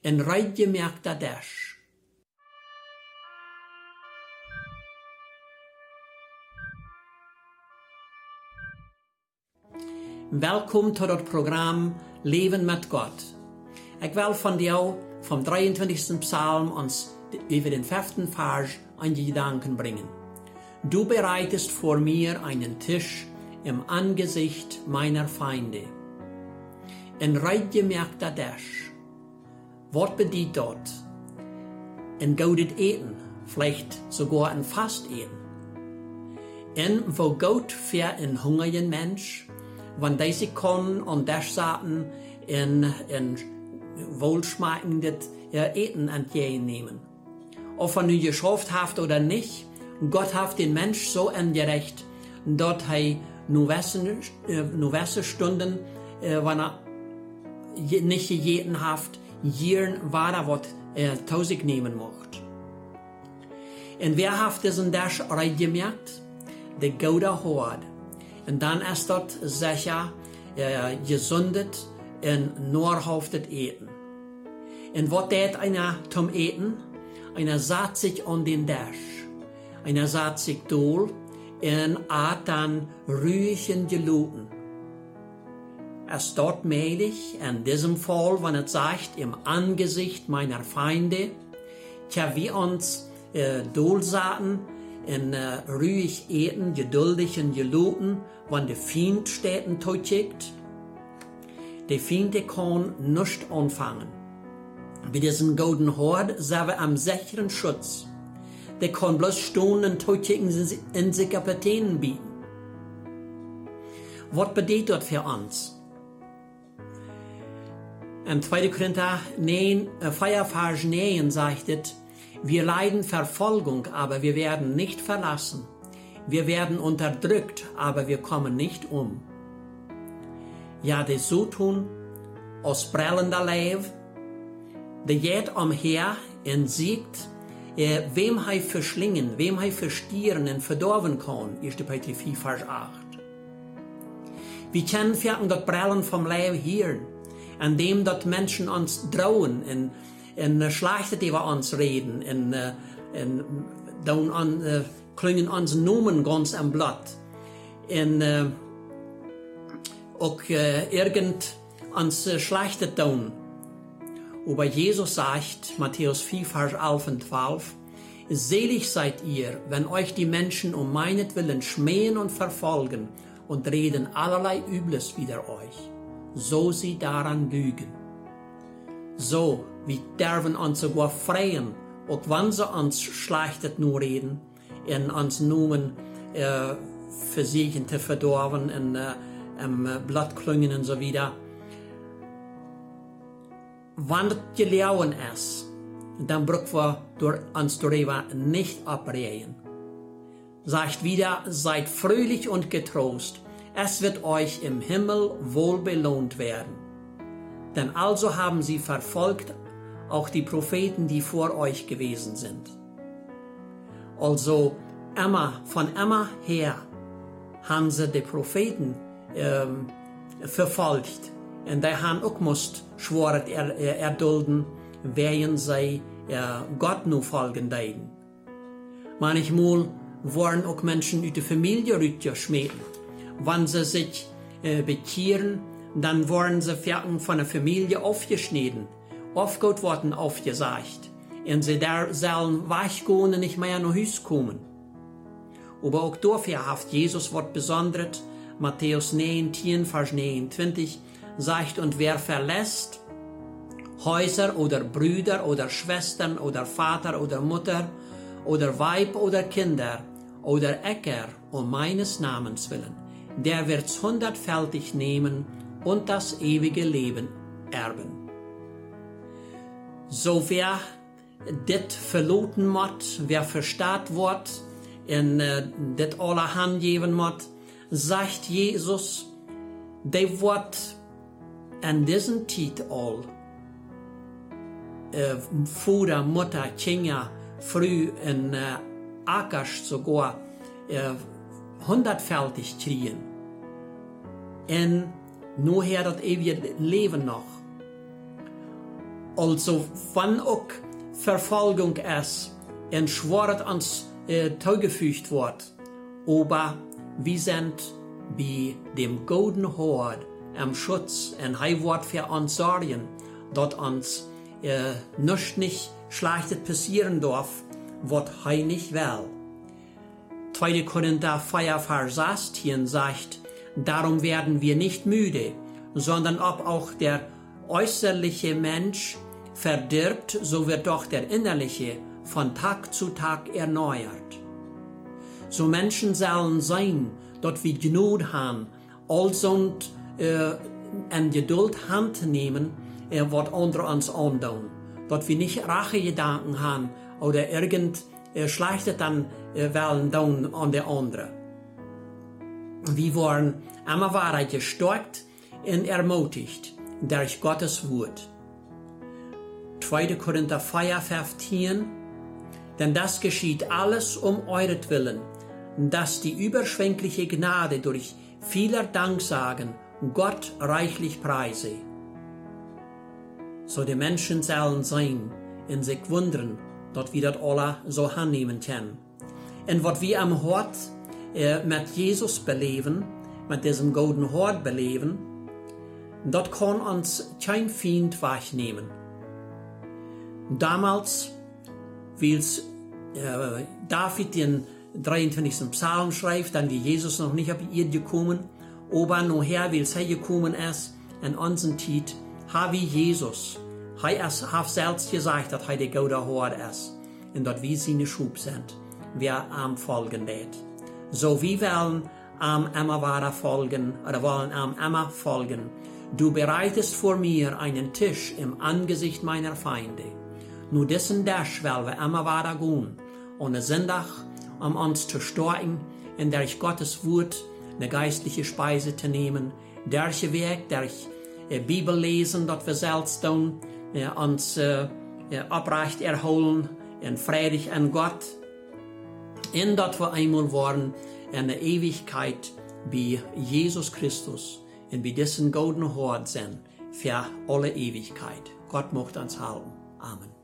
en reidgemerkter dash. Welkom tot het programma Leven met God. Ik wil van jou vom 23. Psalm ons über den fünften Vers an die Gedanken bringen. Du bereitest vor mir einen Tisch im Angesicht meiner Feinde. Ein reitgemerkter Dash. Was bedeutet dort? Ein gutes Eten, vielleicht sogar ein Fasteten. Und wo Gott für einen hungrigen Mensch, wenn diese kommen und das saten in, in wohlschmeckendes Eten entgegennehmen. Ob er nun geschafft hat oder nicht, Gott hat den Mensch so angerecht, dort er nur wesse Stunden, wenn er nicht jeden haft, jieren war er, was er tausig nehmen mocht. Und wer hat diesen Dash gemerkt? Der Gouda Hord. Und dann ist dort sicher äh, gesundet und nur haftet eten. Und was tät einer zum Eten? Einer satt sich an den Dash. Einer satt sich dol und at dann ruhigen Geluten. Es dort mählich, in diesem Fall, wenn es sagt, im Angesicht meiner Feinde, tja, wie uns äh, Dolsaten in äh, ruhig eten, geduldigen Geluten, wenn der Feind steht und totschickt. Der Feind kann nicht anfangen. Bei diesem golden Hord sind wir am sicheren Schutz. Der kann bloß stehen und in sich Kapitänen bieten. Was bedeutet das für uns? Im 2. Korinther 9, äh, Feierfars 9 sagt es, wir leiden Verfolgung, aber wir werden nicht verlassen. Wir werden unterdrückt, aber wir kommen nicht um. Ja, das so tun, aus brellender Leib, der geht umher und sieht, äh, wem er verschlingen, wem er verstieren und verdorben kann, 1. Petrus 4, Vers 8. Wir können für das Brellen vom Leib hören, an dem dort Menschen uns drohen, und, und schlecht über uns reden, und, und dann an, uh, klingen uns Nomen ganz am Blatt. Und uh, auch uh, irgend uns uh, schlechte tun. Aber Jesus sagt, Matthäus 4, Vers 11 und 12, Selig seid ihr, wenn euch die Menschen um meinetwillen schmähen und verfolgen und reden allerlei Übles wider euch, so sie daran lügen. So, wie derven uns sogar freien, auch wenn sie uns schlechtet nur reden, in uns noemen äh, versiegen te verdorven en äh, um, Blattklüngen und so wieder. Wanneer je leeuwen is, dann brücken wir durch uns darüber nicht abreden. Sagt wieder, seid fröhlich und getrost, es wird euch im Himmel wohl belohnt werden. Denn also haben sie verfolgt auch die Propheten, die vor euch gewesen sind. Also Emma, von Emma her haben sie die Propheten ähm, verfolgt. Und die haben auch musst schworet er, er, erdulden, während sie äh, Gott nur folgen deiden. Manchmal wollen auch Menschen aus der Familie schmieden. Wenn sie sich äh, bekehren, dann wollen sie von der Familie aufgeschnitten, aufgeholt worden aufgesagt. Und sie da sollen weichgehen und nicht mehr nach Hause kommen. Aber auch dafür hat Jesus was Besonderes. Matthäus 9, 10, Vers 29 sagt, und wer verlässt Häuser oder Brüder oder Schwestern oder Vater oder Mutter oder Weib oder Kinder oder Äcker um meines Namens willen, der wird's hundertfältig nehmen und das ewige Leben erben. So wer dit verloten mot, wer verstaat wordt en uh, dit alle hand geven mot, sagt Jesus, de wordt in diesen tijd al uh, Vater, Mutter, Kinder, früh in uh, Akers sogar uh, hundertfältig kriegen. Und nur her das ewige Leben noch. Also, wann auch Verfolgung ist, und schwört uns äh, zugefügt wird, aber wir sind bei dem guten Hort am Schutz und er wird für uns sorgen, dass uns äh, nichts nicht Schlechtes passieren darf, was er nicht will. 2. Korinther 4, Vers 16 sagt, darum werden wir nicht müde, sondern ob auch der äußerliche Mensch verdirbt, so wird doch der innerliche von Tag zu Tag erneuert. So Menschen sollen sein, dort wir Gnade haben, also äh, an Geduld Hand nehmen, äh, was andere uns andauern. Dort wir nicht Rachegedanken haben oder irgend äh, Schlechtes dann äh, wollen an der andere. Wir wollen immer Wahrheit gestärkt und ermutigt durch Gottes Wort. 2. Korinther 4, 15 Denn das geschieht alles um euretwillen, dass die überschwängliche Gnade durch vieler Danksagen Gott reichlich preise. So die Menschen sollen sein und sich wundern, dass wir das alle so annehmen können. Und was wir am Hort äh, mit Jesus beleben, mit diesem golden Hort beleben, das kann uns kein Feind wegnehmen. Damals, wie äh, David den 23. Psalm schreibt, dann wie Jesus noch nicht auf die gekommen, aber nachher, wie es gekommen ist, in unseren Zeit, habe Jesus, er hat selbst gesagt, dass er der gute Hort ist und dass wir seine Schub sind, wir am folgen wird. So wir wollen am immer weiter folgen, oder wollen am immer folgen. Du bereitest vor mir einen Tisch im Angesicht meiner Feinde. Nur dessen Dash wollen wir weiter gehen, ohne Sonntag um uns zu stärken, in der ich Gottes Wort eine geistliche Speise zu nehmen, durch Weg, durch äh, Bibel lesen, dort wir selbst tun, äh, uns äh, abrecht erholen, in Frieden an Gott, dort wir einmal waren, in der Ewigkeit bei Jesus Christus, und bei dessen golden Hort sind, für alle Ewigkeit. Gott mocht uns halten. Amen.